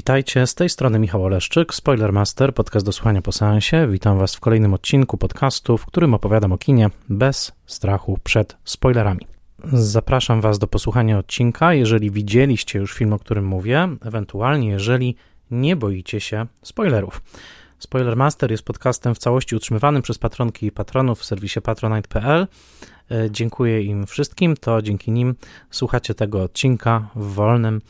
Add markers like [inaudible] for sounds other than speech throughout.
Witajcie, z tej strony Michał Oleszczyk, Spoilermaster, podcast do słuchania po seansie. Witam Was w kolejnym odcinku podcastu, w którym opowiadam o kinie bez strachu przed spoilerami. Zapraszam Was do posłuchania odcinka, jeżeli widzieliście już film, o którym mówię, ewentualnie jeżeli nie boicie się spoilerów. Spoilermaster jest podcastem w całości utrzymywanym przez patronki i patronów w serwisie patronite.pl. E, dziękuję im wszystkim, to dzięki nim słuchacie tego odcinka w wolnym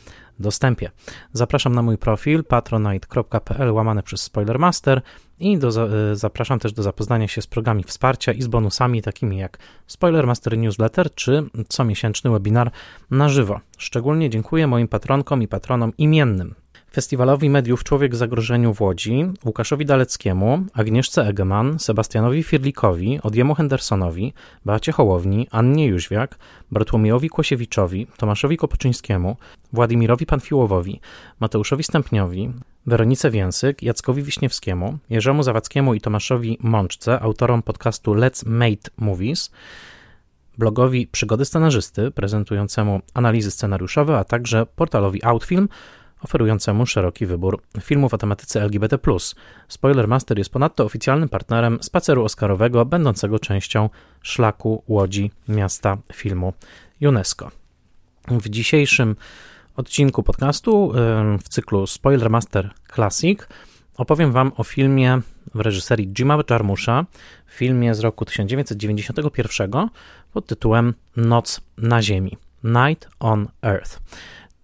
dostępie. Zapraszam na mój profil patronite.pl łamane przez Spoilermaster i do, e, zapraszam też do zapoznania się z programami wsparcia i z bonusami takimi jak Spoilermaster Newsletter czy comiesięczny webinar na żywo. Szczególnie dziękuję moim patronkom i patronom imiennym. Festiwalowi Mediów Człowiek w Zagrożeniu w Łodzi, Łukaszowi Daleckiemu, Agnieszce Egeman, Sebastianowi Firlikowi, Odjemu Hendersonowi, Beacie Hołowni, Annie Jóźwiak, Bartłomiejowi Kłosiewiczowi, Tomaszowi Kopoczyńskiemu, Władimirowi Panfiłowowi, Mateuszowi Stępniowi, Weronice Więsyk, Jackowi Wiśniewskiemu, Jerzemu Zawackiemu i Tomaszowi Mączce, autorom podcastu Let's Mate Movies, blogowi Przygody Scenarzysty, prezentującemu analizy scenariuszowe, a także portalowi Outfilm, oferującemu szeroki wybór filmów o tematyce LGBT. Spoilermaster jest ponadto oficjalnym partnerem spaceru Oscarowego, będącego częścią szlaku Łodzi Miasta Filmu UNESCO. W dzisiejszym odcinku podcastu w cyklu Spoilermaster Classic opowiem Wam o filmie w reżyserii Jima Jarmusza, filmie z roku 1991 pod tytułem Noc na Ziemi. Night on Earth.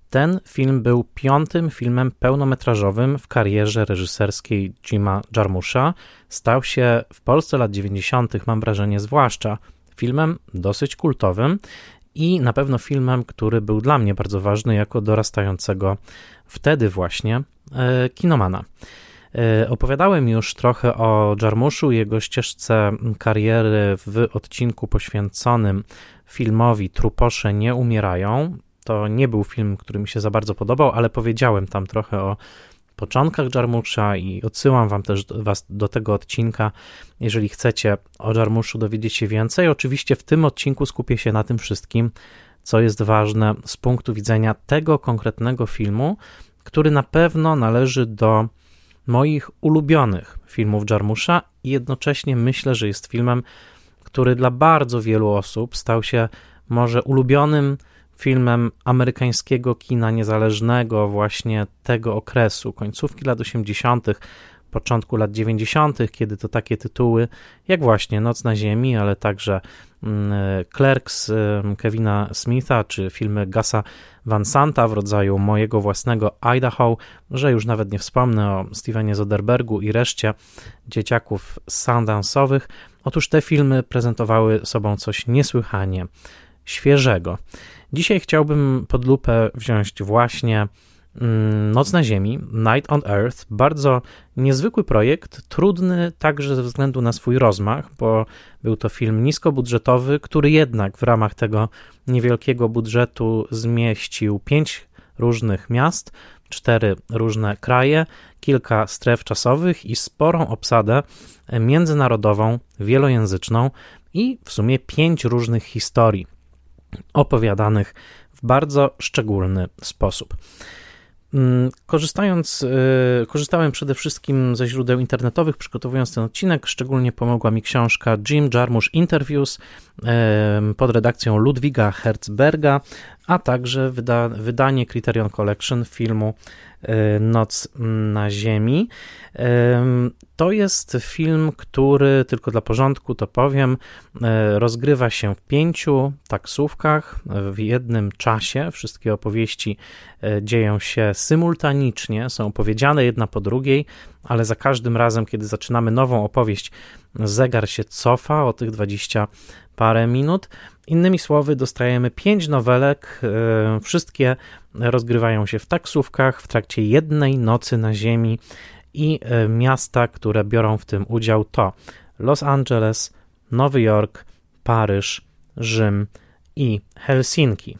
Ten film był piątym filmem pełnometrażowym w karierze reżyserskiej Jima Jarmusza. Stał się w Polsce lat 90., mam wrażenie, zwłaszcza filmem dosyć kultowym i na pewno filmem, który był dla mnie bardzo ważny jako dorastającego wtedy właśnie e, kinomana. E, opowiadałem już trochę o Jarmuszu, jego ścieżce kariery w odcinku poświęconym filmowi Truposze nie umierają. To nie był film, który mi się za bardzo podobał, ale powiedziałem tam trochę o początkach Jarmusza i odsyłam wam też was do tego odcinka, jeżeli chcecie o Jarmuszu dowiedzieć się więcej. Oczywiście w tym odcinku skupię się na tym wszystkim, co jest ważne z punktu widzenia tego konkretnego filmu, który na pewno należy do moich ulubionych filmów Jarmusza i jednocześnie myślę, że jest filmem, który dla bardzo wielu osób stał się może ulubionym filmem amerykańskiego kina niezależnego właśnie tego okresu, końcówki lat 80., początku lat 90., kiedy to takie tytuły jak właśnie Noc na Ziemi, ale także mm, Clerks mm, Kevina Smitha, czy filmy Gasa Van Santa w rodzaju mojego własnego Idaho, że już nawet nie wspomnę o Stevenie Zoderbergu i reszcie dzieciaków sundance'owych. Otóż te filmy prezentowały sobą coś niesłychanie świeżego. Dzisiaj chciałbym pod lupę wziąć właśnie mm, Noc na Ziemi, Night on Earth, bardzo niezwykły projekt, trudny także ze względu na swój rozmach, bo był to film niskobudżetowy, który jednak w ramach tego niewielkiego budżetu zmieścił pięć różnych miast, cztery różne kraje, kilka stref czasowych i sporą obsadę międzynarodową, wielojęzyczną i w sumie pięć różnych historii opowiadanych w bardzo szczególny sposób. Mm, korzystając, y, korzystałem przede wszystkim ze źródeł internetowych, przygotowując ten odcinek. Szczególnie pomogła mi książka Jim Jarmusch Interviews pod redakcją Ludwiga Herzberga, a także wyda, wydanie Criterion Collection filmu y, Noc na Ziemi. To jest film, który, tylko dla porządku to powiem, y, rozgrywa się w pięciu taksówkach w jednym czasie. Wszystkie opowieści y, dzieją się symultanicznie, są opowiedziane jedna po drugiej, ale za każdym razem, kiedy zaczynamy nową opowieść, zegar się cofa o tych 20 parę minut. Innymi słowy, dostajemy pięć nowelek. E, wszystkie rozgrywają się w taksówkach w trakcie jednej nocy na Ziemi i e, miasta, które biorą w tym udział to Los Angeles, Nowy Jork, Paryż, Rzym i Helsinki.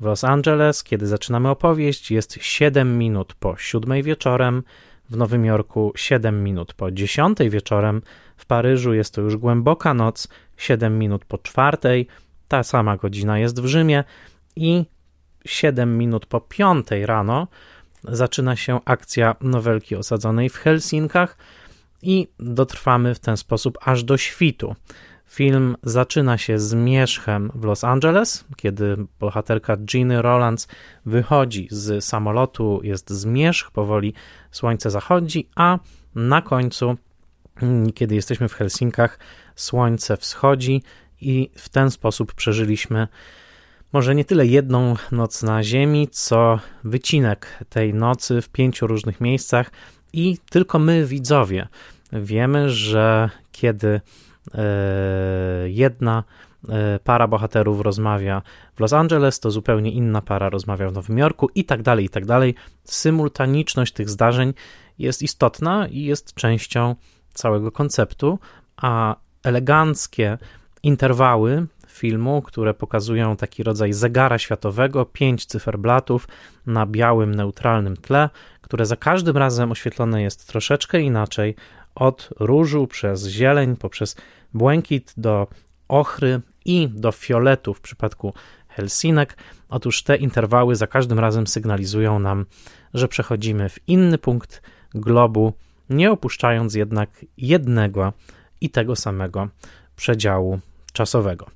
W Los Angeles, kiedy zaczynamy opowieść, jest 7 minut po 7 wieczorem, w Nowym Jorku 7 minut po 10 wieczorem, w Paryżu jest to już głęboka noc, 7 minut po czwartej, ta sama godzina jest w Rzymie i 7 minut po 5 rano zaczyna się akcja nowelki osadzonej w Helsinkach i dotrwamy w ten sposób aż do świtu. Film zaczyna się zmierzchem w Los Angeles, kiedy bohaterka Ginny Rolands wychodzi z samolotu, jest zmierzch, powoli słońce zachodzi, a na końcu, kiedy jesteśmy w Helsinkach, słońce wschodzi i w ten sposób przeżyliśmy może nie tyle jedną noc na Ziemi, co wycinek tej nocy w pięciu różnych miejscach i tylko my, widzowie, wiemy, że kiedy e, jedna e, para bohaterów rozmawia w Los Angeles, to zupełnie inna para rozmawia w Nowym Jorku i tak dalej, i tak dalej. Symultaniczność tych zdarzeń jest istotna i jest częścią całego konceptu, a eleganckie interwały filmu, które pokazują taki rodzaj zegara światowego, pięć cyferblatów na białym, neutralnym tle, które za każdym razem oświetlone jest troszeczkę inaczej, od różu przez zieleń, poprzez błękit do ochry i do fioletu w przypadku Helsinek. Otóż te interwały za każdym razem sygnalizują nam, że przechodzimy w inny punkt globu, nie opuszczając jednak jednego i tego samego przedziału czasowego.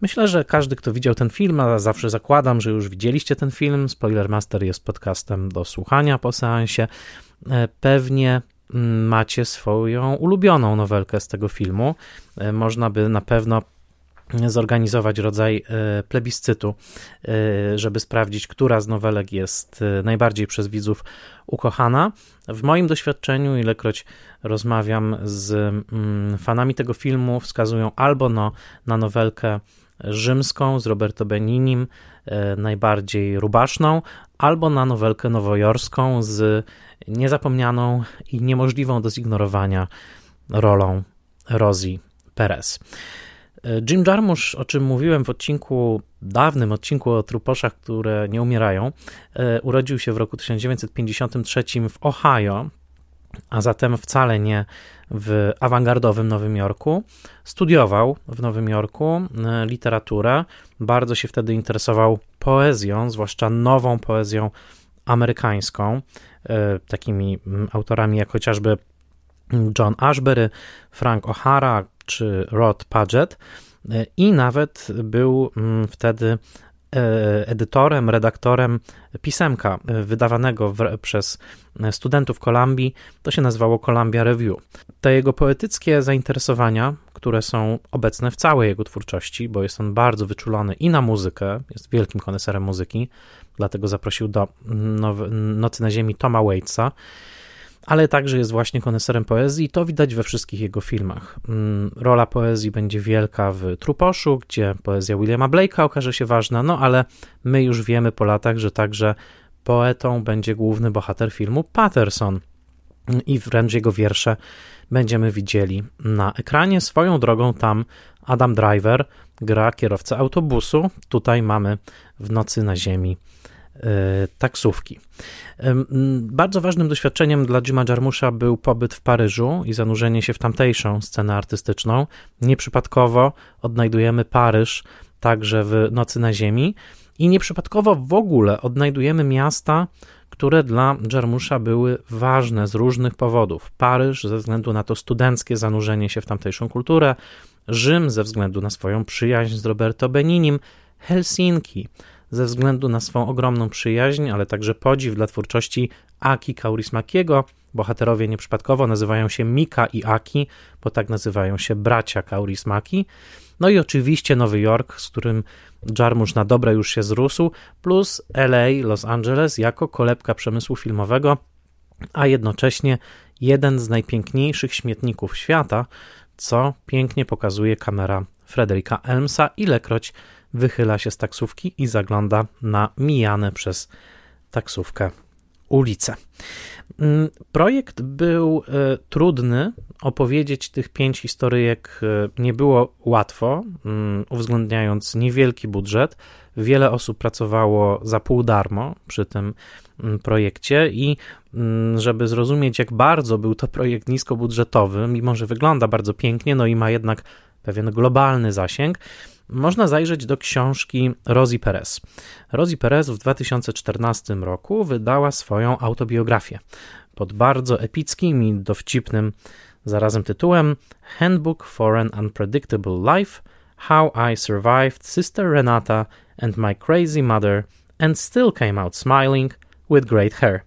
Myślę, że każdy, kto widział ten film, a zawsze zakładam, że już widzieliście ten film, Spoilermaster jest podcastem do słuchania po seansie, e, pewnie mm, macie swoją ulubioną nowelkę z tego filmu. E, można by na pewno zorganizować rodzaj e, plebiscytu, żeby sprawdzić, która z nowelek jest najbardziej przez widzów ukochana. W moim doświadczeniu, ilekroć rozmawiam z mm, fanami tego filmu, wskazują albo no, na nowelkę rzymską z Roberto Beninim, e, najbardziej rubaszną, albo na nowelkę nowojorską z niezapomnianą i niemożliwą do zignorowania rolą Rosie Perez. E, Jim Jarmusch, o czym mówiłem w odcinku, dawnym odcinku o truposzach, które nie umierają, e, urodził się w roku 1953 w Ohio, a zatem wcale nie w awangardowym Nowym Jorku. Studiował w Nowym Jorku e, literaturę, bardzo się wtedy interesował poezją, zwłaszcza nową poezją amerykańską, takimi mm, autorami jak chociażby John Ashbery, Frank O'Hara czy Rod Paget. E, I nawet był mm, wtedy E, edytorem, redaktorem pisemka e, wydawanego w, przez studentów Kolumbii. To się nazywało Columbia Review. Te jego poetyckie zainteresowania, które są obecne w całej jego twórczości, bo jest on bardzo wyczulony i na muzykę, jest wielkim koneserem muzyki, dlatego zaprosił do Nocy na Ziemi Toma Waitsa ale także jest właśnie koneserem poezji i to widać we wszystkich jego filmach. Mm, rola poezji będzie wielka w Truposzu, gdzie poezja Williama Blake'a okaże się ważna, no ale my już wiemy po latach, że także poetą będzie główny bohater filmu Patterson i wręcz jego wiersze będziemy widzieli na ekranie. Swoją drogą tam Adam Driver gra kierowcę autobusu. Tutaj mamy w Nocy na Ziemi taksówki. Bardzo ważnym doświadczeniem dla Jima Jarmusza był pobyt w Paryżu i zanurzenie się w tamtejszą scenę artystyczną. Nieprzypadkowo odnajdujemy Paryż także w Nocy na Ziemi i nieprzypadkowo w ogóle odnajdujemy miasta, które dla Jarmusza były ważne z różnych powodów. Paryż ze względu na to studenckie zanurzenie się w tamtejszą kulturę, Rzym ze względu na swoją przyjaźń z Roberto Beninim, Helsinki ze względu na swą ogromną przyjaźń, ale także podziw dla twórczości Aki Kaurismakiego. Bohaterowie nieprzypadkowo nazywają się Mika i Aki, bo tak nazywają się bracia Kaurismaki. No i oczywiście Nowy Jork, z którym Jarmusz na dobre już się zrósł, plus LA, Los Angeles jako kolebka przemysłu filmowego, a jednocześnie jeden z najpiękniejszych śmietników świata, co pięknie pokazuje kamera Frederika Elmsa, ilekroć wychyla się z taksówki i zagląda na mijane przez taksówkę ulice. Mm, projekt był e, trudny. Opowiedzieć tych pięć historyjek e, nie było łatwo, mm, uwzględniając niewielki budżet. Wiele osób pracowało za pół darmo przy tym mm, projekcie i żeby zrozumieć, jak bardzo był to projekt niskobudżetowy, mimo że wygląda bardzo pięknie, no i ma jednak pewien globalny zasięg, można zajrzeć do książki Rosie Perez. Rosie Perez w 2014 roku wydała swoją autobiografię pod bardzo epickim i dowcipnym zarazem tytułem Handbook for an Unpredictable Life How I Survived Sister Renata and My Crazy Mother and Still Came Out Smiling with Great Hair.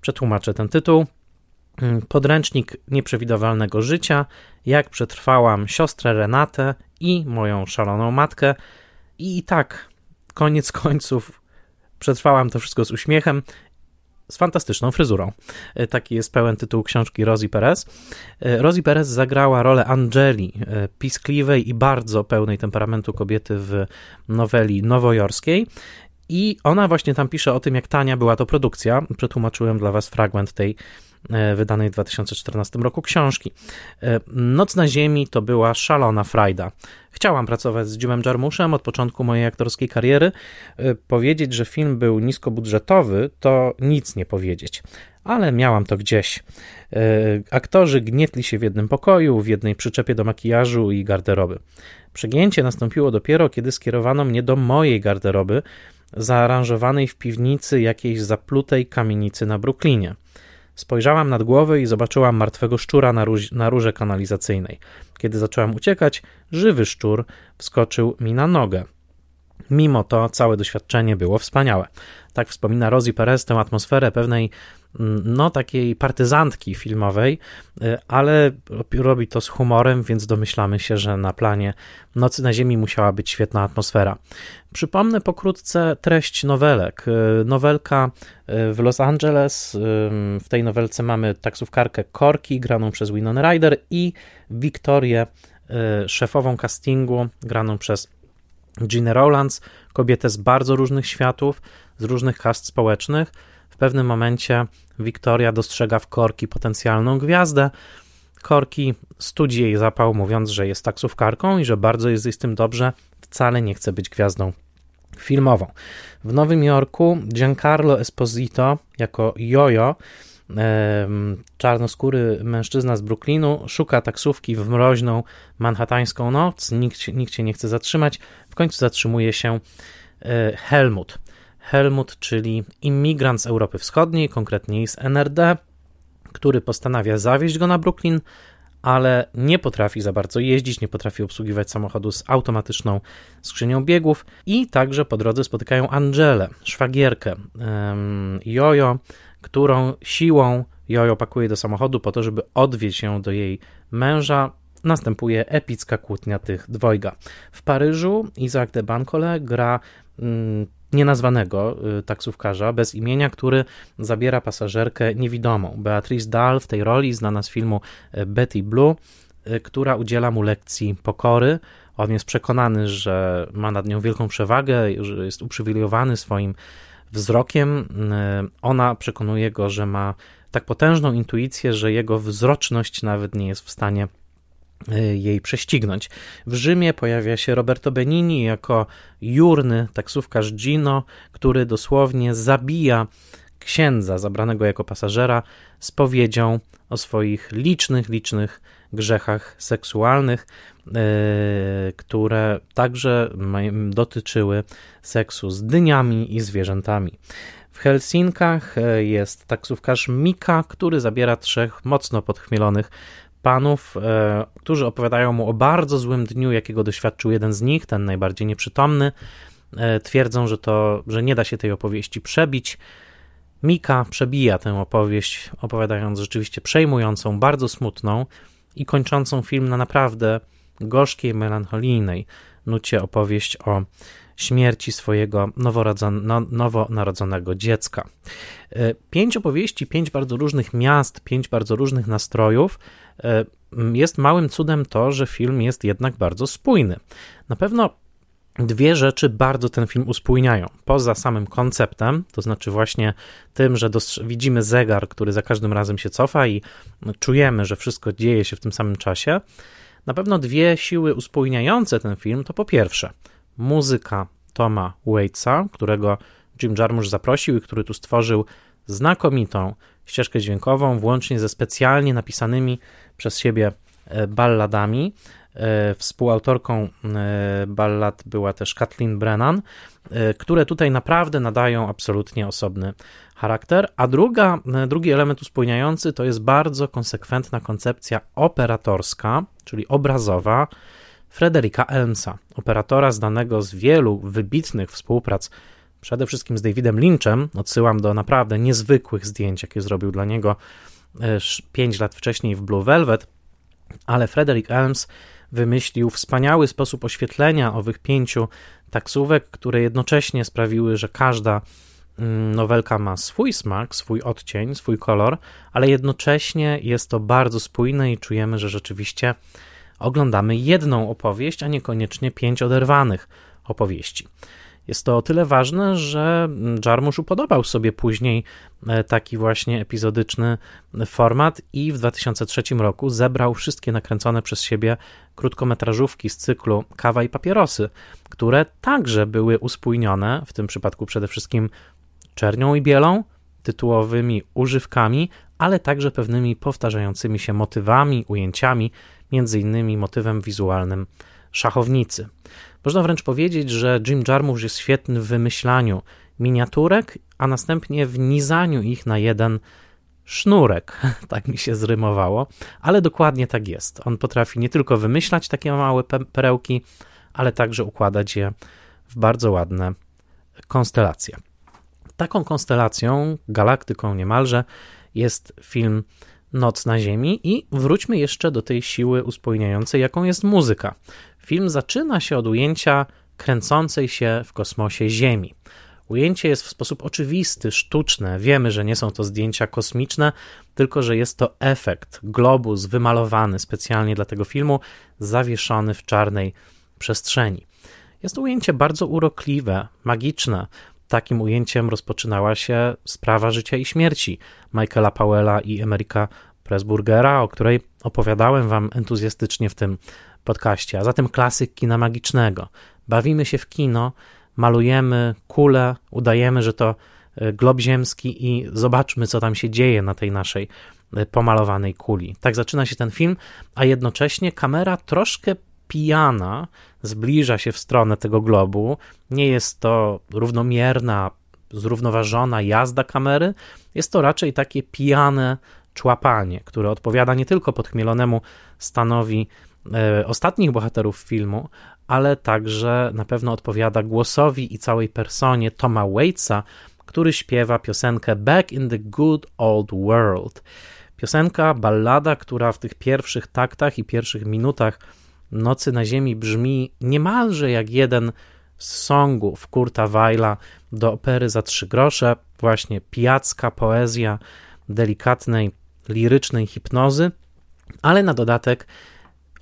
Przetłumaczę ten tytuł. Mm, podręcznik nieprzewidywalnego życia, jak przetrwałam siostrę Renatę i moją szaloną matkę. I, i tak, koniec końców, przetrwałam to wszystko z uśmiechem z fantastyczną fryzurą. E, taki jest pełen tytuł książki Rosie Perez. E, Rosie Perez zagrała rolę Angeli, e, piskliwej i bardzo pełnej temperamentu kobiety w noweli nowojorskiej. I ona właśnie tam pisze o tym, jak tania była to produkcja. Przetłumaczyłem dla Was fragment tej wydanej w 2014 roku książki. Noc na Ziemi to była szalona frajda. Chciałam pracować z Jimem Jarmuszem od początku mojej aktorskiej kariery. E, powiedzieć, że film był niskobudżetowy, to nic nie powiedzieć, ale miałam to gdzieś. E, aktorzy gnietli się w jednym pokoju, w jednej przyczepie do makijażu i garderoby. Przegięcie nastąpiło dopiero, kiedy skierowano mnie do mojej garderoby, zaaranżowanej w piwnicy jakiejś zaplutej kamienicy na Brooklynie. Spojrzałam nad głowę i zobaczyłam martwego szczura na, róż, na rurze kanalizacyjnej. Kiedy zacząłem uciekać, żywy szczur wskoczył mi na nogę. Mimo to całe doświadczenie było wspaniałe. Tak wspomina Rosie Perez tę atmosferę pewnej no takiej partyzantki filmowej, y, ale robi to z humorem, więc domyślamy się, że na planie Nocy na Ziemi musiała być świetna atmosfera. Przypomnę pokrótce treść nowelek. Y, nowelka y, w Los Angeles, w tej nowelce mamy taksówkarkę Corki, graną przez Winona Ryder i Wiktorię, szefową castingu, graną przez Gina Rowlands, kobietę z bardzo różnych światów, z różnych kast społecznych, w pewnym momencie Wiktoria dostrzega w Korki potencjalną gwiazdę. Korki studzi jej zapał, mówiąc, że jest taksówkarką i że bardzo jest z tym dobrze, wcale nie chce być gwiazdą filmową. W Nowym Jorku Giancarlo Esposito jako Jojo, czarnoskóry mężczyzna z Brooklynu, szuka taksówki w mroźną manhattańską noc, nikt, nikt się nie chce zatrzymać, w końcu zatrzymuje się e, Helmut. Helmut, czyli imigrant z Europy Wschodniej, konkretniej z NRD, który postanawia zawieźć go na Brooklyn, ale nie potrafi za bardzo jeździć, nie potrafi obsługiwać samochodu z automatyczną skrzynią biegów i także po drodze spotykają Angelę, szwagierkę um, Jojo, którą siłą Jojo pakuje do samochodu po to, żeby odwieźć ją do jej męża. Następuje epicka kłótnia tych dwojga. W Paryżu Isaac de Bancole gra mm, nienazwanego y, taksówkarza bez imienia, który zabiera pasażerkę niewidomą. Beatrice Dahl w tej roli, znana z filmu y, Betty Blue, y, która udziela mu lekcji pokory. On jest przekonany, że ma nad nią wielką przewagę, że jest uprzywilejowany swoim wzrokiem. Ona przekonuje go, że ma tak potężną intuicję, że jego wzroczność nawet nie jest w stanie jej prześcignąć. W Rzymie pojawia się Roberto Benini jako jurny taksówkarz Gino, który dosłownie zabija księdza zabranego jako pasażera z powiedzią o swoich licznych, licznych grzechach seksualnych, yy, które także dotyczyły seksu z dyniami i zwierzętami. W Helsinkach y, jest taksówkarz Mika, który zabiera trzech mocno podchmielonych panów, e, którzy opowiadają mu o bardzo złym dniu, jakiego doświadczył jeden z nich, ten najbardziej nieprzytomny. E, twierdzą, że, to, że nie da się tej opowieści przebić. Mika przebija tę opowieść, opowiadając rzeczywiście przejmującą, bardzo smutną i kończącą film na naprawdę gorzkiej, melancholijnej nucie opowieść o śmierci swojego no, nowonarodzonego dziecka. E, pięć opowieści, pięć bardzo różnych miast, pięć bardzo różnych nastrojów. E, jest małym cudem to, że film jest jednak bardzo spójny. Na pewno Dwie rzeczy bardzo ten film uspójniają. Poza samym konceptem, to znaczy właśnie tym, że widzimy zegar, który za każdym razem się cofa i czujemy, że wszystko dzieje się w tym samym czasie. Na pewno dwie siły uspójniające ten film to po pierwsze muzyka Toma Waitsa, którego Jim Jarmusch zaprosił i który tu stworzył znakomitą ścieżkę dźwiękową, włącznie ze specjalnie napisanymi przez siebie e, balladami. Współautorką ballad była też Kathleen Brennan, które tutaj naprawdę nadają absolutnie osobny charakter. A druga, drugi element uspójniający to jest bardzo konsekwentna koncepcja operatorska, czyli obrazowa, Frederika Elmsa, operatora znanego z wielu wybitnych współprac, przede wszystkim z Davidem Lynchem. Odsyłam do naprawdę niezwykłych zdjęć, jakie zrobił dla niego 5 e, lat wcześniej w Blue Velvet, ale Frederick Elms wymyślił wspaniały sposób oświetlenia owych pięciu taksówek, które jednocześnie sprawiły, że każda nowelka ma swój smak, swój odcień, swój kolor, ale jednocześnie jest to bardzo spójne i czujemy, że rzeczywiście oglądamy jedną opowieść, a niekoniecznie pięć oderwanych opowieści. Jest to o tyle ważne, że Jarmusz upodobał sobie później e, taki właśnie epizodyczny format i w 2003 roku zebrał wszystkie nakręcone przez siebie krótkometrażówki z cyklu Kawa i Papierosy, które także były uspójnione, w tym przypadku przede wszystkim czernią i bielą, tytułowymi używkami, ale także pewnymi powtarzającymi się motywami, ujęciami, między innymi motywem wizualnym szachownicy. Można wręcz powiedzieć, że Jim Jarmusch jest świetny w wymyślaniu miniaturek, a następnie w nizaniu ich na jeden sznurek. [laughs] Tak mi się zrymowało, ale dokładnie tak jest. On potrafi nie tylko wymyślać takie małe perełki, ale także układać je w bardzo ładne konstelacje. Taką konstelacją, galaktyką niemalże, jest film Noc na Ziemi i wróćmy jeszcze do tej siły uspójniającej, jaką jest muzyka. Film zaczyna się od ujęcia kręcącej się w kosmosie Ziemi. Ujęcie jest w sposób oczywisty, sztuczne. Wiemy, że nie są to zdjęcia kosmiczne, tylko że jest to efekt, globus wymalowany specjalnie dla tego filmu, zawieszony w czarnej przestrzeni. Jest to ujęcie bardzo urokliwe, magiczne. Takim ujęciem rozpoczynała się sprawa życia i śmierci Michaela Powella i Emeryka Pressburgera, o której opowiadałem Wam entuzjastycznie w tym podcaście. A zatem klasyk kina magicznego. Bawimy się w kino, malujemy kulę, udajemy, że to e, glob ziemski i zobaczmy, co tam się dzieje na tej naszej e, pomalowanej kuli. Tak zaczyna się ten film, a jednocześnie kamera troszkę pijana zbliża się w stronę tego globu. Nie jest to równomierna, zrównoważona jazda kamery, jest to raczej takie pijane człapanie, które odpowiada nie tylko podchmielonemu stanowi e, ostatnich bohaterów filmu, ale także na pewno odpowiada głosowi i całej personie Toma Waitsa, który śpiewa piosenkę Back in the Good Old World. Piosenka, ballada, która w tych pierwszych taktach i pierwszych minutach Nocy na Ziemi brzmi niemalże jak jeden z songów Kurta Weila do opery za trzy grosze, właśnie pijacka poezja delikatnej, lirycznej hipnozy, ale na dodatek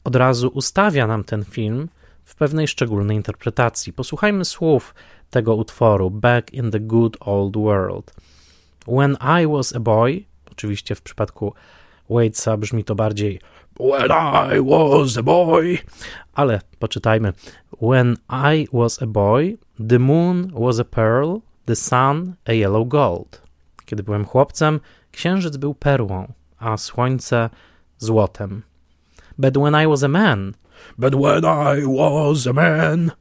od razu ustawia nam ten film w pewnej szczególnej interpretacji. Posłuchajmy słów tego utworu Back in the Good Old World. When I was a boy, oczywiście w przypadku Waitsa brzmi to bardziej When I was a boy. Ale poczytajmy. When I was a boy, the moon was a pearl, the sun a yellow gold. Kiedy byłem chłopcem, księżyc był perłą, a słońce złotem. But when I was a man, but when I was a man,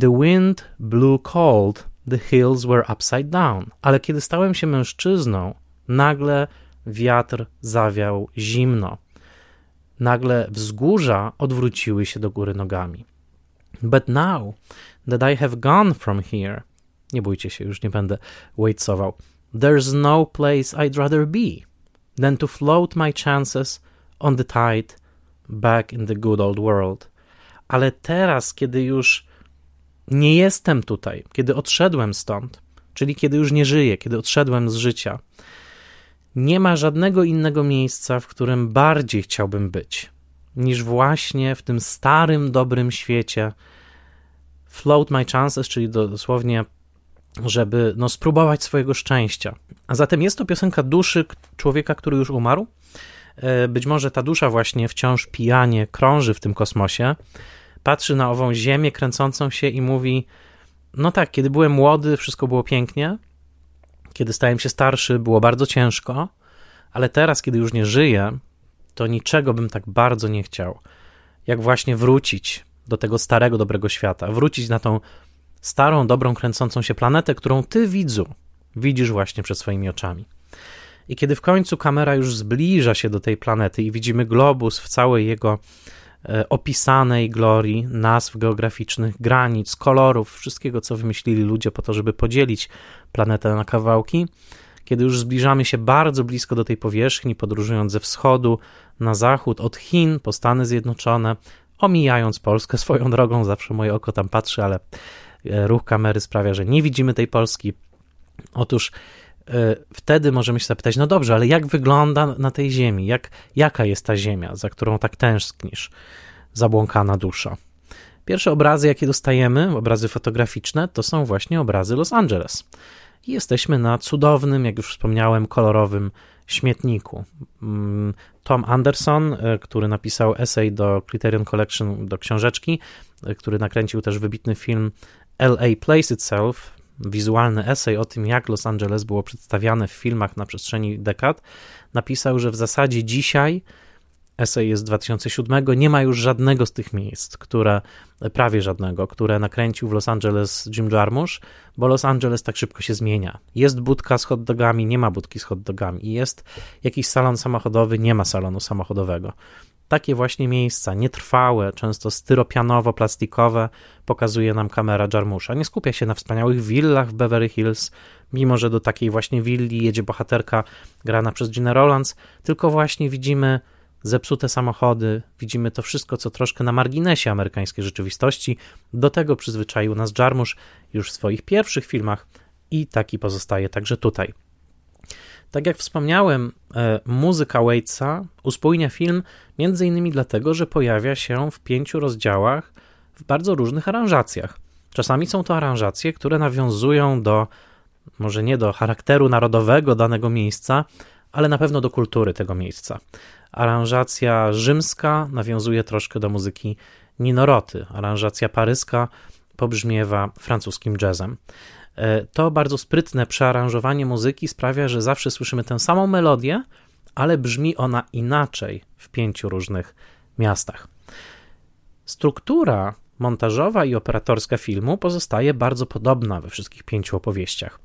the wind blew cold, the hills were upside down. Ale kiedy stałem się mężczyzną, nagle wiatr zawiał zimno nagle wzgórza odwróciły się do góry nogami. But now that I have gone from here, nie bójcie się, już nie będę waitsował, there's no place I'd rather be than to float my chances on the tide back in the good old world. Ale teraz, kiedy już nie jestem tutaj, kiedy odszedłem stąd, czyli kiedy już nie żyję, kiedy odszedłem z życia, nie ma żadnego innego miejsca, w którym bardziej chciałbym być, niż właśnie w tym starym, dobrym świecie. Float my chances, czyli dosłownie, żeby no, spróbować swojego szczęścia. A zatem jest to piosenka duszy człowieka, który już umarł. E, być może ta dusza właśnie wciąż pijanie krąży w tym kosmosie, patrzy na ową ziemię kręcącą się i mówi: No tak, kiedy byłem młody, wszystko było pięknie, kiedy stałem się starszy, było bardzo ciężko, ale teraz, kiedy już nie żyję, to niczego bym tak bardzo nie chciał, jak właśnie wrócić do tego starego, dobrego świata, wrócić na tą starą, dobrą, kręcącą się planetę, którą ty, widzu, widzisz właśnie przed swoimi oczami. I kiedy w końcu kamera już zbliża się do tej planety i widzimy globus w całej jego opisanej glorii, nazw geograficznych, granic, kolorów, wszystkiego, co wymyślili ludzie po to, żeby podzielić planetę na kawałki, kiedy już zbliżamy się bardzo blisko do tej powierzchni, podróżując ze wschodu na zachód, od Chin po Stany Zjednoczone, omijając Polskę swoją drogą, zawsze moje oko tam patrzy, ale e, ruch kamery sprawia, że nie widzimy tej Polski. Otóż e, wtedy możemy się zapytać, no dobrze, ale jak wygląda na tej ziemi? Jak, jaka jest ta ziemia, za którą tak tęsknisz, zabłąkana dusza? Pierwsze obrazy, jakie dostajemy, obrazy fotograficzne, to są właśnie obrazy Los Angeles. I jesteśmy na cudownym, jak już wspomniałem, kolorowym śmietniku. Mm, Tom Anderson, e, który napisał esej do Criterion Collection, do książeczki, e, który nakręcił też wybitny film LA Place Itself, wizualny esej o tym, jak Los Angeles było przedstawiane w filmach na przestrzeni dekad, napisał, że w zasadzie dzisiaj esej jest z 2007, nie ma już żadnego z tych miejsc, które, prawie żadnego, które nakręcił w Los Angeles Jim Jarmusch, bo Los Angeles tak szybko się zmienia. Jest budka z hot dogami, nie ma budki z hot dogami. Jest jakiś salon samochodowy, nie ma salonu samochodowego. Takie właśnie miejsca, nietrwałe, często styropianowo-plastikowe, pokazuje nam kamera Jarmusza. Nie skupia się na wspaniałych willach w Beverly Hills, mimo że do takiej właśnie willi jedzie bohaterka grana przez Gina Rolands, tylko właśnie widzimy zepsute samochody, widzimy to wszystko, co troszkę na marginesie amerykańskiej rzeczywistości. Do tego przyzwyczaił nas Jarmusz już w swoich pierwszych filmach i taki pozostaje także tutaj. Tak jak wspomniałem, e, muzyka Waitsa uspójnia film innymi dlatego, że pojawia się w pięciu rozdziałach w bardzo różnych aranżacjach. Czasami są to aranżacje, które nawiązują do, może nie do charakteru narodowego danego miejsca, ale na pewno do kultury tego miejsca. Aranżacja rzymska nawiązuje troszkę do muzyki Ninoroty. Aranżacja paryska pobrzmiewa francuskim jazzem. E, to bardzo sprytne przearanżowanie muzyki sprawia, że zawsze słyszymy tę samą melodię, ale brzmi ona inaczej w pięciu różnych miastach. Struktura montażowa i operatorska filmu pozostaje bardzo podobna we wszystkich pięciu opowieściach.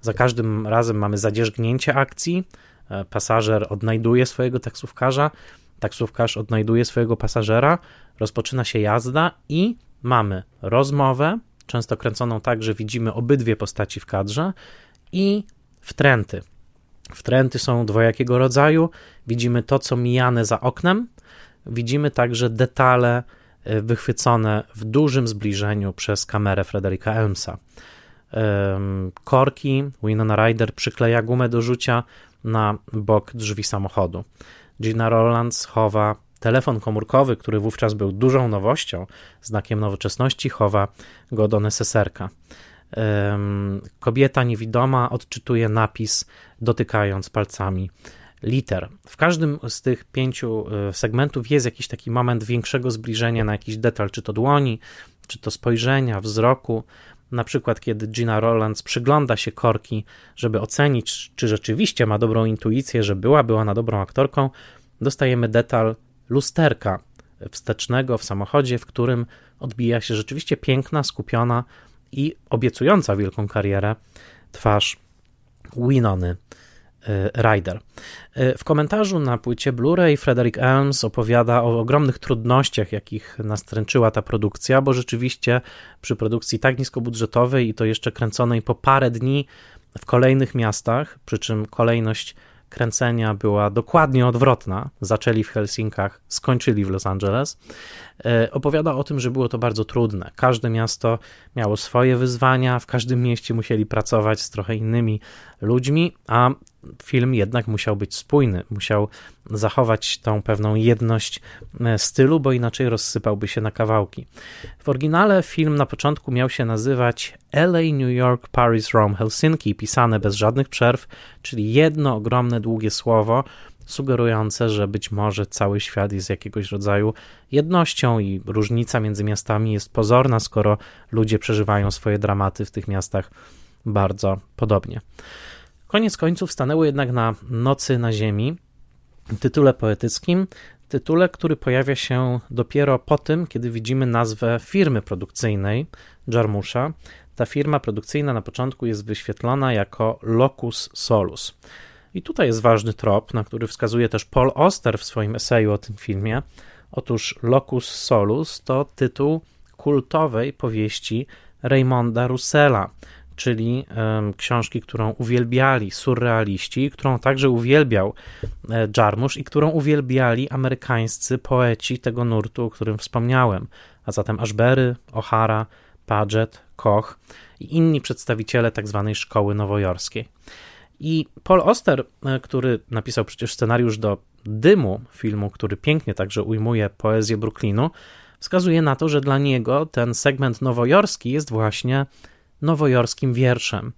Za każdym razem mamy zadzierzgnięcie akcji, E, pasażer odnajduje swojego taksówkarza, taksówkarz odnajduje swojego pasażera, rozpoczyna się jazda i mamy rozmowę, często kręconą tak, że widzimy obydwie postaci w kadrze i wtręty. Wtręty są dwojakiego rodzaju. Widzimy to, co mijane za oknem, widzimy także detale e, wychwycone w dużym zbliżeniu przez kamerę Frederika Elmsa. Korki, Winona Ryder przykleja gumę do rzucia, na bok drzwi samochodu. Gina Rolands chowa telefon komórkowy, który wówczas był dużą nowością, znakiem nowoczesności, chowa go do neseserka. Kobieta niewidoma odczytuje napis, dotykając palcami liter. W każdym z tych pięciu e, segmentów jest jakiś taki moment większego zbliżenia na jakiś detal, czy to dłoni, czy to spojrzenia, wzroku, na przykład kiedy Gina Rolands przygląda się Korki, żeby ocenić, czy rzeczywiście ma dobrą intuicję, że byłaby ona dobrą aktorką, dostajemy detal lusterka wstecznego w samochodzie, w którym odbija się rzeczywiście piękna, skupiona i obiecująca wielką karierę twarz Winony E, Rider. E, w komentarzu na płycie Blu-ray Frederick Elms opowiada o ogromnych trudnościach, jakich nastręczyła ta produkcja, bo rzeczywiście przy produkcji tak niskobudżetowej i to jeszcze kręconej po parę dni w kolejnych miastach, przy czym kolejność kręcenia była dokładnie odwrotna. Zaczęli w Helsinkach, skończyli w Los Angeles. E, opowiada o tym, że było to bardzo trudne. Każde miasto miało swoje wyzwania, w każdym mieście musieli pracować z trochę innymi ludźmi, a film jednak musiał być spójny, musiał zachować tą pewną jedność e, stylu, bo inaczej rozsypałby się na kawałki. W oryginale film na początku miał się nazywać LA, New York, Paris, Rome, Helsinki, pisane bez żadnych przerw, czyli jedno ogromne, długie słowo, sugerujące, że być może cały świat jest jakiegoś rodzaju jednością i różnica między miastami jest pozorna, skoro ludzie przeżywają swoje dramaty w tych miastach bardzo podobnie. Koniec końców stanęło jednak na Nocy na Ziemi, tytule poetyckim, tytule, który pojawia się dopiero po tym, kiedy widzimy nazwę firmy produkcyjnej Jarmusza. Ta firma produkcyjna na początku jest wyświetlona jako Locus Solus. I tutaj jest ważny trop, na który wskazuje też Paul Oster w swoim eseju o tym filmie. Otóż Locus Solus to tytuł kultowej powieści Raymonda Russella, czyli książki, którą uwielbiali surrealiści, którą także uwielbiał e, Jarmusz i którą uwielbiali amerykańscy poeci tego nurtu, o którym wspomniałem, a zatem Ashbery, O'Hara, Paget, Koch i inni przedstawiciele tzw. Tak szkoły nowojorskiej. I Paul Oster, e, który napisał przecież scenariusz do Dymu, filmu, który pięknie także ujmuje poezję Brooklynu, wskazuje na to, że dla niego ten segment nowojorski jest właśnie nowojorskim wierszem.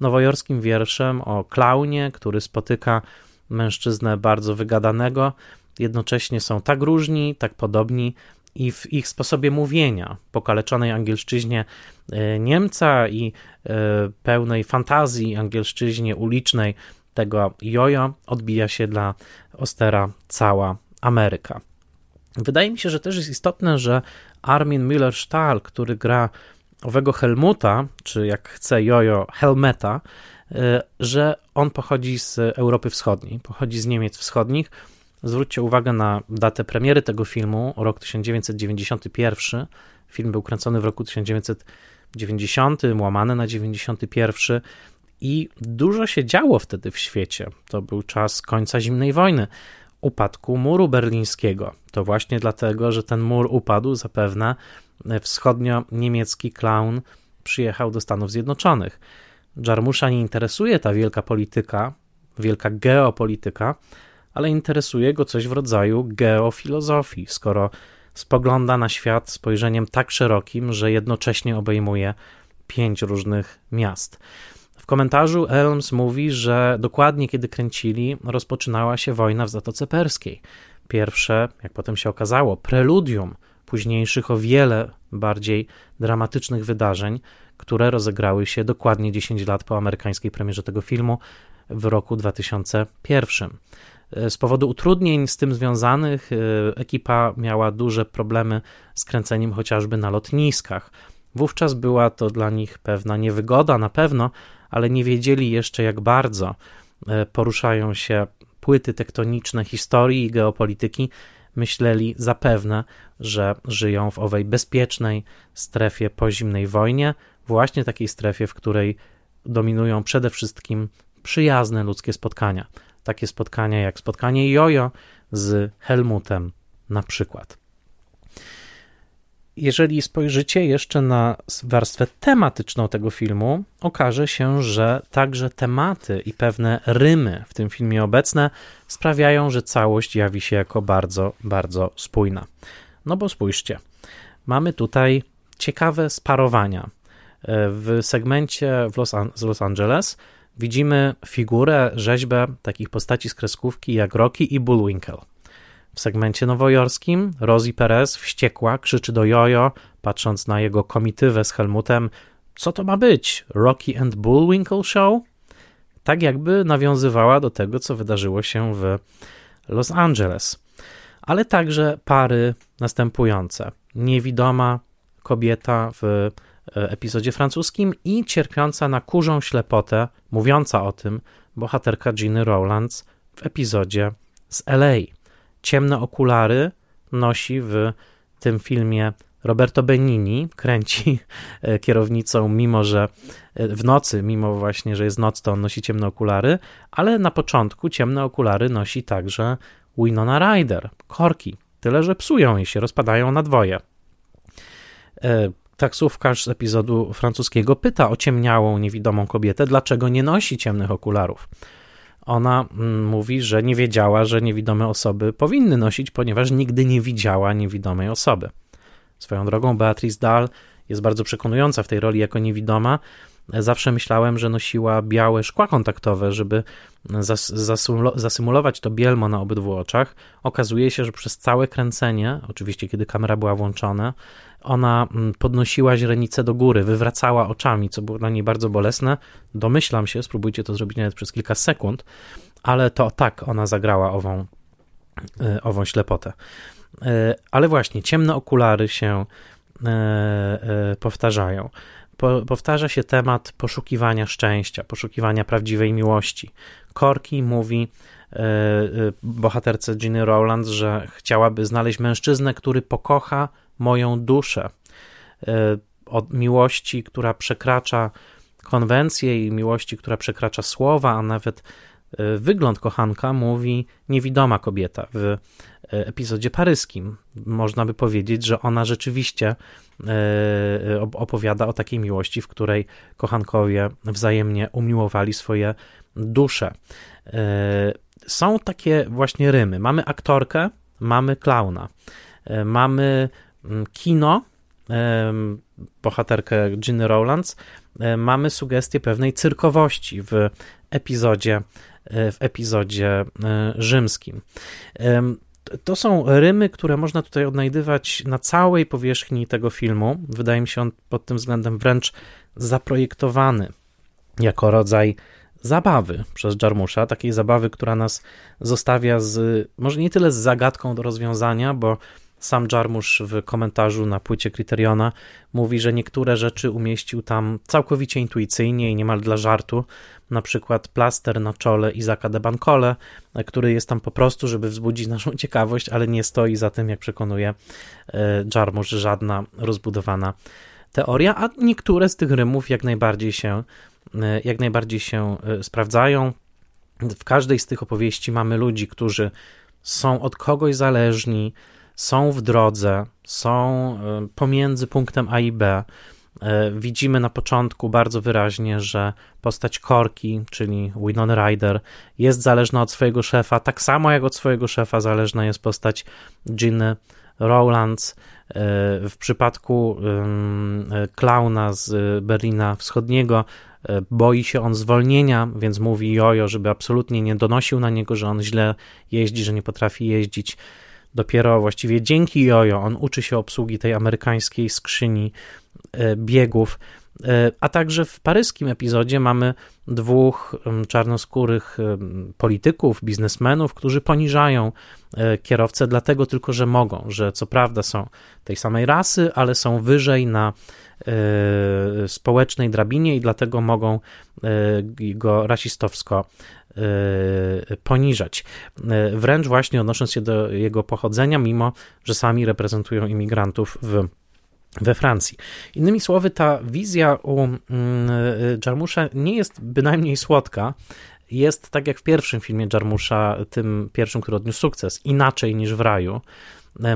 Nowojorskim wierszem o klaunie, który spotyka mężczyznę bardzo wygadanego. Jednocześnie są tak różni, tak podobni i w ich sposobie mówienia, pokaleczonej angielszczyźnie e, Niemca i e, pełnej fantazji angielszczyźnie ulicznej tego jojo odbija się dla Ostera cała Ameryka. Wydaje mi się, że też jest istotne, że Armin Müller-Stahl, który gra owego Helmuta, czy jak chce jojo Helmeta, e, że on pochodzi z Europy Wschodniej, pochodzi z Niemiec Wschodnich. Zwróćcie uwagę na datę premiery tego filmu, rok 1991. Film był kręcony w roku 1990, łamany na 91 i dużo się działo wtedy w świecie. To był czas końca zimnej wojny, upadku muru berlińskiego. To właśnie dlatego, że ten mur upadł, zapewne wschodnio-niemiecki klaun przyjechał do Stanów Zjednoczonych. Jarmusza nie interesuje ta wielka polityka, wielka geopolityka, ale interesuje go coś w rodzaju geofilozofii, skoro spogląda na świat spojrzeniem tak szerokim, że jednocześnie obejmuje pięć różnych miast. W komentarzu Elms mówi, że dokładnie kiedy kręcili, rozpoczynała się wojna w Zatoce Perskiej. Pierwsze, jak potem się okazało, preludium późniejszych o wiele bardziej dramatycznych wydarzeń, które rozegrały się dokładnie 10 lat po amerykańskiej premierze tego filmu w roku 2001. Z powodu utrudnień z tym związanych, e, ekipa miała duże problemy z kręceniem chociażby na lotniskach. Wówczas była to dla nich pewna niewygoda, na pewno, ale nie wiedzieli jeszcze, jak bardzo e, poruszają się płyty tektoniczne historii i geopolityki. Myśleli zapewne, że żyją w owej bezpiecznej strefie po zimnej wojnie, właśnie takiej strefie, w której dominują przede wszystkim przyjazne ludzkie spotkania. Takie spotkania jak spotkanie Jojo z Helmutem na przykład. Jeżeli spojrzycie jeszcze na warstwę tematyczną tego filmu, okaże się, że także tematy i pewne rymy w tym filmie obecne sprawiają, że całość jawi się jako bardzo, bardzo spójna. No bo spójrzcie, mamy tutaj ciekawe sparowania. W segmencie w Los, z Los Angeles widzimy figurę, rzeźbę takich postaci z kreskówki jak Rocky i Bullwinkle. W segmencie nowojorskim Rosie Perez wściekła krzyczy do Jojo, patrząc na jego komitywę z Helmutem, co to ma być? Rocky and Bullwinkle Show? Tak jakby nawiązywała do tego, co wydarzyło się w Los Angeles. Ale także pary następujące. Niewidoma kobieta w e, epizodzie francuskim i cierpiąca na kurzą ślepotę, mówiąca o tym bohaterka Ginny Rowlands w epizodzie z LA ciemne okulary nosi w tym filmie Roberto Benini, kręci e, kierownicą, mimo że e, w nocy, mimo właśnie, że jest noc, to on nosi ciemne okulary, ale na początku ciemne okulary nosi także Winona Ryder, korki, tyle że psują i się rozpadają na dwoje. E, taksówkarz z epizodu francuskiego pyta ociemniałą, niewidomą kobietę, dlaczego nie nosi ciemnych okularów ona mm, mówi, że nie wiedziała, że niewidome osoby powinny nosić, ponieważ nigdy nie widziała niewidomej osoby. Swoją drogą Beatrice Dahl jest bardzo przekonująca w tej roli jako niewidoma. Zawsze myślałem, że nosiła białe szkła kontaktowe, żeby zasymulować to bielmo na obydwu oczach. Okazuje się, że przez całe kręcenie, oczywiście kiedy kamera była włączona, ona mm, podnosiła źrenicę do góry, wywracała oczami, co było dla niej bardzo bolesne. Domyślam się, spróbujcie to zrobić nawet przez kilka sekund, ale to tak ona zagrała ową ową ślepotę. Ale właśnie, ciemne okulary się powtarzają. Powtarza się temat poszukiwania szczęścia, poszukiwania prawdziwej miłości. Korki mówi bohaterce Ginny Rowlands, że chciałaby znaleźć mężczyznę, który pokocha moją duszę. Od miłości, która przekracza konwencję i miłości, która przekracza słowa, a nawet wygląd kochanka, mówi niewidoma kobieta. W e, epizodzie paryskim można by powiedzieć, że ona rzeczywiście e, opowiada o takiej miłości, w której kochankowie wzajemnie umiłowali swoje dusze. Są takie właśnie rymy. Mamy aktorkę, mamy klauna, mamy mm, kino, bohaterkę Ginny Rowlands, e, mamy sugestię pewnej cyrkowości w epizodzie, e, w epizodzie e, rzymskim. To są rymy, które można tutaj odnajdywać na całej powierzchni tego filmu. Wydaje mi się on pod tym względem wręcz zaprojektowany jako rodzaj zabawy przez Jarmusza, takiej zabawy, która nas zostawia z, może nie tyle z zagadką do rozwiązania, bo sam Jarmusz w komentarzu na płycie Criteriona mówi, że niektóre rzeczy umieścił tam całkowicie intuicyjnie i niemal dla żartu, na przykład plaster na czole Izaka de Bancole, który jest tam po prostu, żeby wzbudzić naszą ciekawość, ale nie stoi za tym, jak przekonuje e, Jarmusz, żadna rozbudowana teoria, a niektóre z tych rymów jak najbardziej się, e, jak najbardziej się e, sprawdzają. W każdej z tych opowieści mamy ludzi, którzy są od kogoś zależni, są w drodze, są pomiędzy punktem A i B. E, widzimy na początku bardzo wyraźnie, że postać Korki, czyli Winona Ryder, jest zależna od swojego szefa, tak samo jak od swojego szefa zależna jest postać Ginny Rowlands. E, w przypadku klauna z Berlina Wschodniego boi się on zwolnienia, więc mówi Jojo, żeby absolutnie nie donosił na niego, że on źle jeździ, że nie potrafi jeździć. Dopiero właściwie dzięki Jojo on uczy się obsługi tej amerykańskiej skrzyni e, biegów. E, a także w paryskim epizodzie mamy dwóch czarnoskórych polityków, biznesmenów, którzy poniżają e, kierowcę dlatego tylko, że mogą, że co prawda są tej samej rasy, ale są wyżej na społecznej drabinie i dlatego mogą go rasistowsko poniżać. Wręcz właśnie odnosząc się do jego pochodzenia, mimo że sami reprezentują imigrantów w we Francji. Innymi słowy, ta wizja u mm, y, Jarmusza nie jest bynajmniej słodka. Jest tak jak w pierwszym filmie Jarmusza, tym pierwszym, który odniósł sukces, inaczej niż w raju.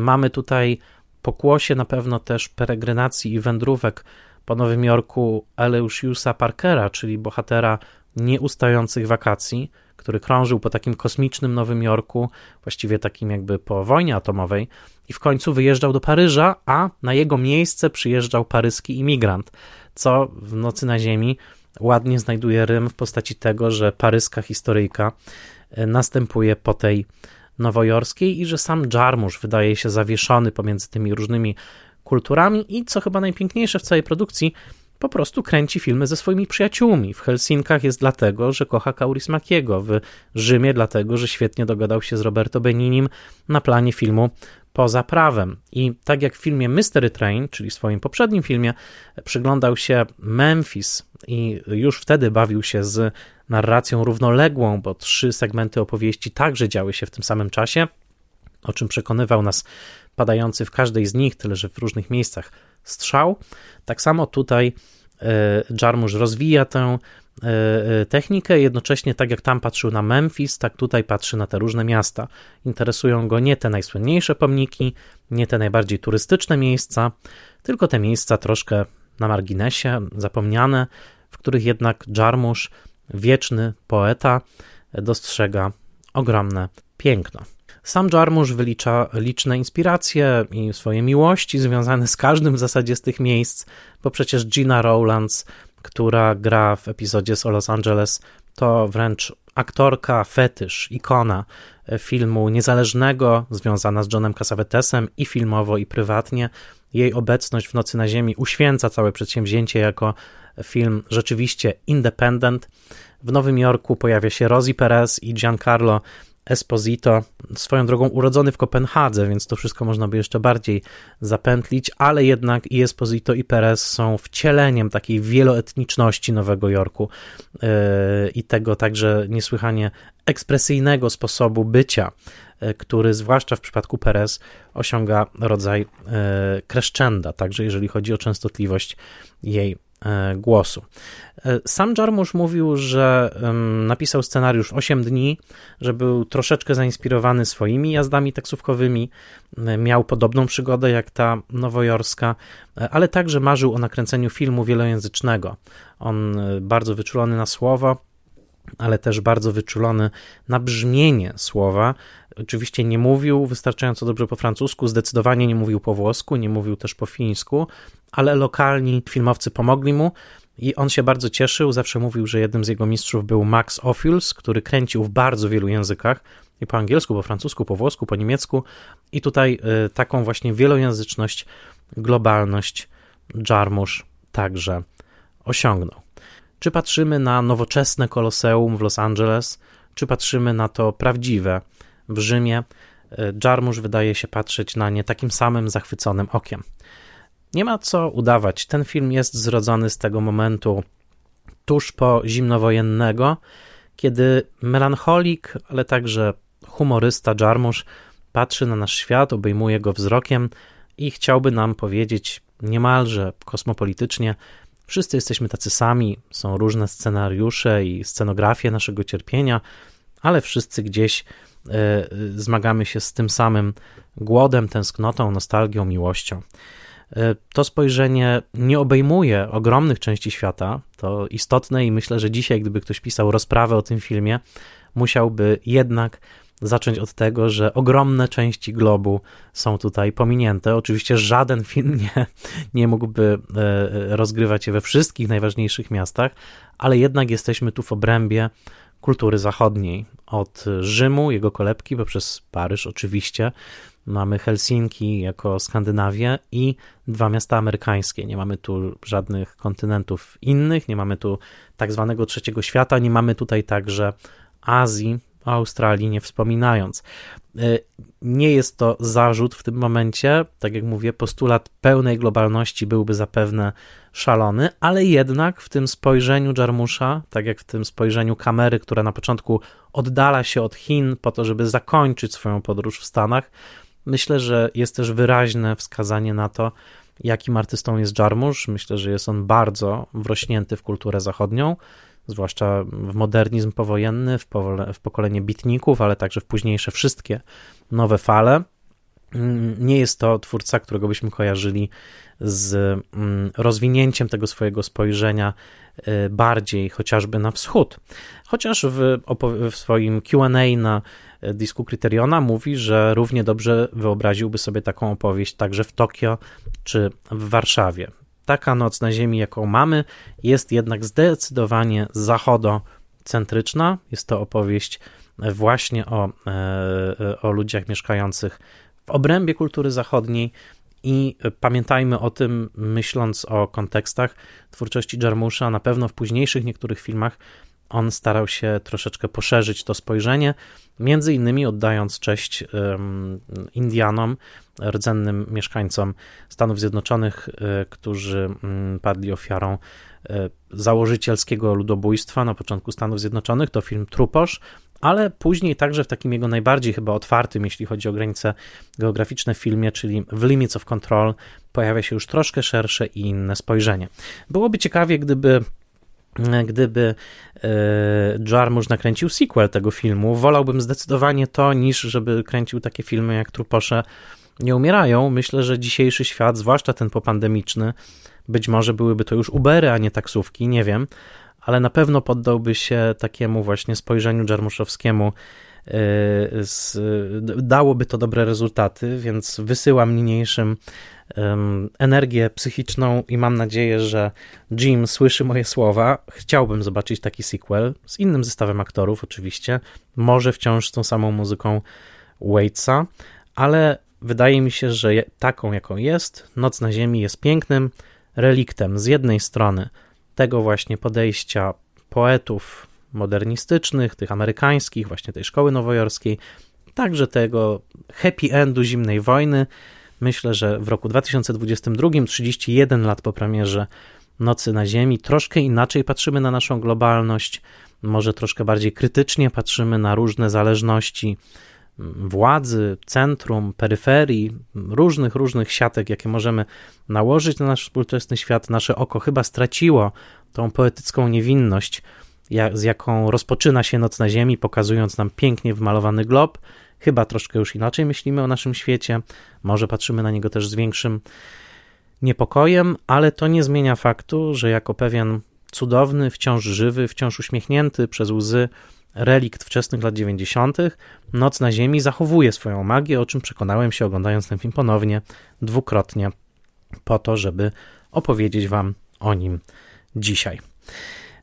Mamy tutaj pokłosie na pewno też peregrinacji i wędrówek po Nowym Jorku Eleusiusa Parkera, czyli bohatera nieustających wakacji, który krążył po takim kosmicznym Nowym Jorku, właściwie takim jakby po wojnie atomowej, i w końcu wyjeżdżał do Paryża, a na jego miejsce przyjeżdżał paryski imigrant, co w Nocy na Ziemi ładnie znajduje rym w postaci tego, że paryska historyjka e, następuje po tej nowojorskiej i że sam Jarmusz wydaje się zawieszony pomiędzy tymi różnymi kulturami i co chyba najpiękniejsze w całej produkcji, po prostu kręci filmy ze swoimi przyjaciółmi. W Helsinkach jest dlatego, że kocha Kaurismakiego, w Rzymie dlatego, że świetnie dogadał się z Roberto Beninim na planie filmu Poza prawem. I tak jak w filmie Mystery Train, czyli swoim poprzednim filmie, przyglądał się Memphis i już wtedy bawił się z narracją równoległą, bo trzy segmenty opowieści także działy się w tym samym czasie, o czym przekonywał nas padający w każdej z nich, tyle że w różnych miejscach strzał. Tak samo tutaj e, Jarmusz rozwija tę e, e, technikę, jednocześnie tak jak tam patrzył na Memphis, tak tutaj patrzy na te różne miasta. Interesują go nie te najsłynniejsze pomniki, nie te najbardziej turystyczne miejsca, tylko te miejsca troszkę na marginesie, zapomniane, w których jednak Jarmusz, wieczny poeta, dostrzega ogromne piękno. Sam Jarmusz wylicza liczne inspiracje i swoje miłości związane z każdym w zasadzie z tych miejsc, bo przecież Gina Rowlands, która gra w epizodzie z Los Angeles, to wręcz aktorka, fetysz, ikona filmu niezależnego, związana z Johnem Cassavetesem i filmowo, i prywatnie. Jej obecność w Nocy na Ziemi uświęca całe przedsięwzięcie jako film rzeczywiście independent. W Nowym Jorku pojawia się Rosie Perez i Giancarlo Esposito, swoją drogą urodzony w Kopenhadze, więc to wszystko można by jeszcze bardziej zapętlić, ale jednak i Esposito i Perez są wcieleniem takiej wieloetniczności Nowego Jorku yy, i tego także niesłychanie ekspresyjnego sposobu bycia, yy, który zwłaszcza w przypadku Perez osiąga rodzaj yy, crescenda, także jeżeli chodzi o częstotliwość jej głosu. E, sam Jarmusz mówił, że napisał scenariusz 8 dni, że był troszeczkę zainspirowany swoimi jazdami taksówkowymi, e, miał podobną przygodę jak ta nowojorska, ale także marzył o nakręceniu filmu wielojęzycznego. On bardzo wyczulony na słowo, ale też bardzo wyczulony na brzmienie słowa. Oczywiście nie mówił wystarczająco dobrze po francusku, zdecydowanie nie mówił po włosku, nie mówił też po fińsku, ale lokalni filmowcy pomogli mu. I on się bardzo cieszył, zawsze mówił, że jednym z jego mistrzów był Max Ophuls, który kręcił w bardzo wielu językach, i po angielsku, po francusku, po włosku, po niemiecku. I tutaj y, taką właśnie wielojęzyczność, globalność Jarmusz także osiągnął. Czy patrzymy na nowoczesne koloseum w Los Angeles, czy patrzymy na to prawdziwe w Rzymie, y, Jarmusz wydaje się patrzeć na nie takim samym zachwyconym okiem. Nie ma co udawać. Ten film jest zrodzony z tego momentu tuż po zimnowojennego, kiedy melancholik, ale także humorysta Jarmusz patrzy na nasz świat, obejmuje go wzrokiem i chciałby nam powiedzieć niemalże kosmopolitycznie: Wszyscy jesteśmy tacy sami, są różne scenariusze i scenografie naszego cierpienia, ale wszyscy gdzieś zmagamy się z tym samym głodem, tęsknotą, nostalgią, miłością. E, to spojrzenie nie obejmuje ogromnych części świata. To istotne i myślę, że dzisiaj, gdyby ktoś pisał rozprawę o tym filmie, musiałby jednak zacząć od tego, że ogromne części globu są tutaj pominięte. Oczywiście żaden film nie, nie mógłby e, rozgrywać się we wszystkich najważniejszych miastach, ale jednak jesteśmy tu w obrębie kultury zachodniej. Od Rzymu, jego kolebki, poprzez Paryż oczywiście, Mamy Helsinki jako Skandynawię i dwa miasta amerykańskie. Nie mamy tu żadnych kontynentów innych, nie mamy tu tak zwanego trzeciego świata, nie mamy tutaj także Azji, o Australii nie wspominając. E, nie jest to zarzut w tym momencie, tak jak mówię, postulat pełnej globalności byłby zapewne szalony, ale jednak w tym spojrzeniu Jarmusza, tak jak w tym spojrzeniu kamery, która na początku oddala się od Chin po to, żeby zakończyć swoją podróż w Stanach, Myślę, że jest też wyraźne wskazanie na to, jakim artystą jest Jarmusz. Myślę, że jest on bardzo wrośnięty w kulturę zachodnią, zwłaszcza w modernizm powojenny, w, w pokolenie bitników, ale także w późniejsze wszystkie nowe fale. Nie jest to twórca, którego byśmy kojarzyli z mm, rozwinięciem tego swojego spojrzenia y, bardziej chociażby na wschód. Chociaż w, w swoim QA na dysku Kryteriona mówi, że równie dobrze wyobraziłby sobie taką opowieść także w Tokio czy w Warszawie. Taka noc na Ziemi, jaką mamy, jest jednak zdecydowanie zachodocentryczna. Jest to opowieść właśnie o, e, o ludziach mieszkających w obrębie kultury zachodniej. I pamiętajmy o tym, myśląc o kontekstach twórczości Jarmusza, na pewno w późniejszych niektórych filmach on starał się troszeczkę poszerzyć to spojrzenie, między innymi oddając cześć Indianom, rdzennym mieszkańcom Stanów Zjednoczonych, e, którzy mm, padli ofiarą e, założycielskiego ludobójstwa na początku Stanów Zjednoczonych. To film Truposz, ale później także w takim jego najbardziej chyba otwartym, jeśli chodzi o granice geograficzne filmie, czyli w Limits of Control, pojawia się już troszkę szersze i inne spojrzenie. Byłoby ciekawie, gdyby gdyby e, Jarmusch nakręcił sequel tego filmu, wolałbym zdecydowanie to, niż żeby kręcił takie filmy jak Truposze nie umierają. Myślę, że dzisiejszy świat, zwłaszcza ten popandemiczny, być może byłyby to już Ubery, a nie taksówki, nie wiem, ale na pewno poddałby się takiemu właśnie spojrzeniu jarmuszowskiemu e, dałoby to dobre rezultaty, więc wysyłam niniejszym energię psychiczną i mam nadzieję, że Jim słyszy moje słowa. Chciałbym zobaczyć taki sequel z innym zestawem aktorów, oczywiście, może wciąż z tą samą muzyką Waitsa, ale wydaje mi się, że taką, jaką jest, Noc na Ziemi jest pięknym reliktem z jednej strony tego właśnie podejścia poetów modernistycznych, tych amerykańskich, właśnie tej szkoły nowojorskiej, także tego happy endu zimnej wojny. Myślę, że w roku 2022, 31 lat po premierze Nocy na Ziemi, troszkę inaczej patrzymy na naszą globalność, może troszkę bardziej krytycznie patrzymy na różne zależności władzy, centrum, peryferii, różnych, różnych siatek, jakie możemy nałożyć na nasz współczesny świat. Nasze oko chyba straciło tą poetycką niewinność, z jaką rozpoczyna się Noc na Ziemi, pokazując nam pięknie wymalowany glob. Chyba troszkę już inaczej myślimy o naszym świecie, może patrzymy na niego też z większym niepokojem, ale to nie zmienia faktu, że jako pewien cudowny, wciąż żywy, wciąż uśmiechnięty przez łzy relikt wczesnych lat 90., Noc na Ziemi zachowuje swoją magię, o czym przekonałem się oglądając ten film ponownie, dwukrotnie, po to, żeby opowiedzieć Wam o nim dzisiaj.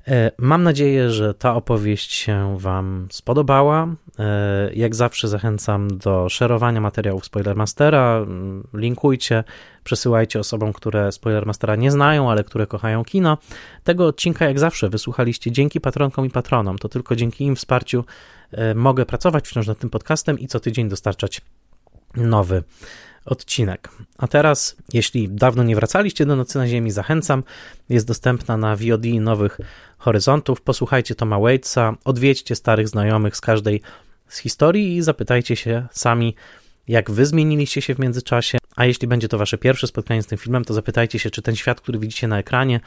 E, mam nadzieję, że ta opowieść się Wam spodobała. E, jak zawsze zachęcam do szerowania materiałów Spoilermastera. Mm, linkujcie, przesyłajcie osobom, które Spoilermastera nie znają, ale które kochają kino. Tego odcinka, jak zawsze, wysłuchaliście dzięki patronkom i patronom. To tylko dzięki im wsparciu e, mogę pracować wciąż nad tym podcastem i co tydzień dostarczać nowy odcinek. A teraz, jeśli dawno nie wracaliście do Nocy na Ziemi, zachęcam. Jest dostępna na VOD Nowych Horyzontów. Posłuchajcie Toma Waitsa, odwiedźcie starych znajomych z każdej z historii i zapytajcie się sami, jak wy zmieniliście się w międzyczasie. A jeśli będzie to wasze pierwsze spotkanie z tym filmem, to zapytajcie się, czy ten świat, który widzicie na ekranie,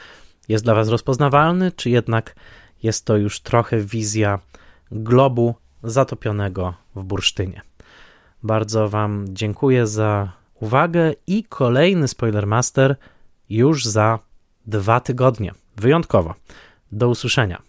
jest dla was rozpoznawalny, czy jednak jest to już trochę wizja globu zatopionego w bursztynie. Bardzo Wam dziękuję za uwagę i kolejny Spoilermaster już za dwa tygodnie. Wyjątkowo. Do usłyszenia.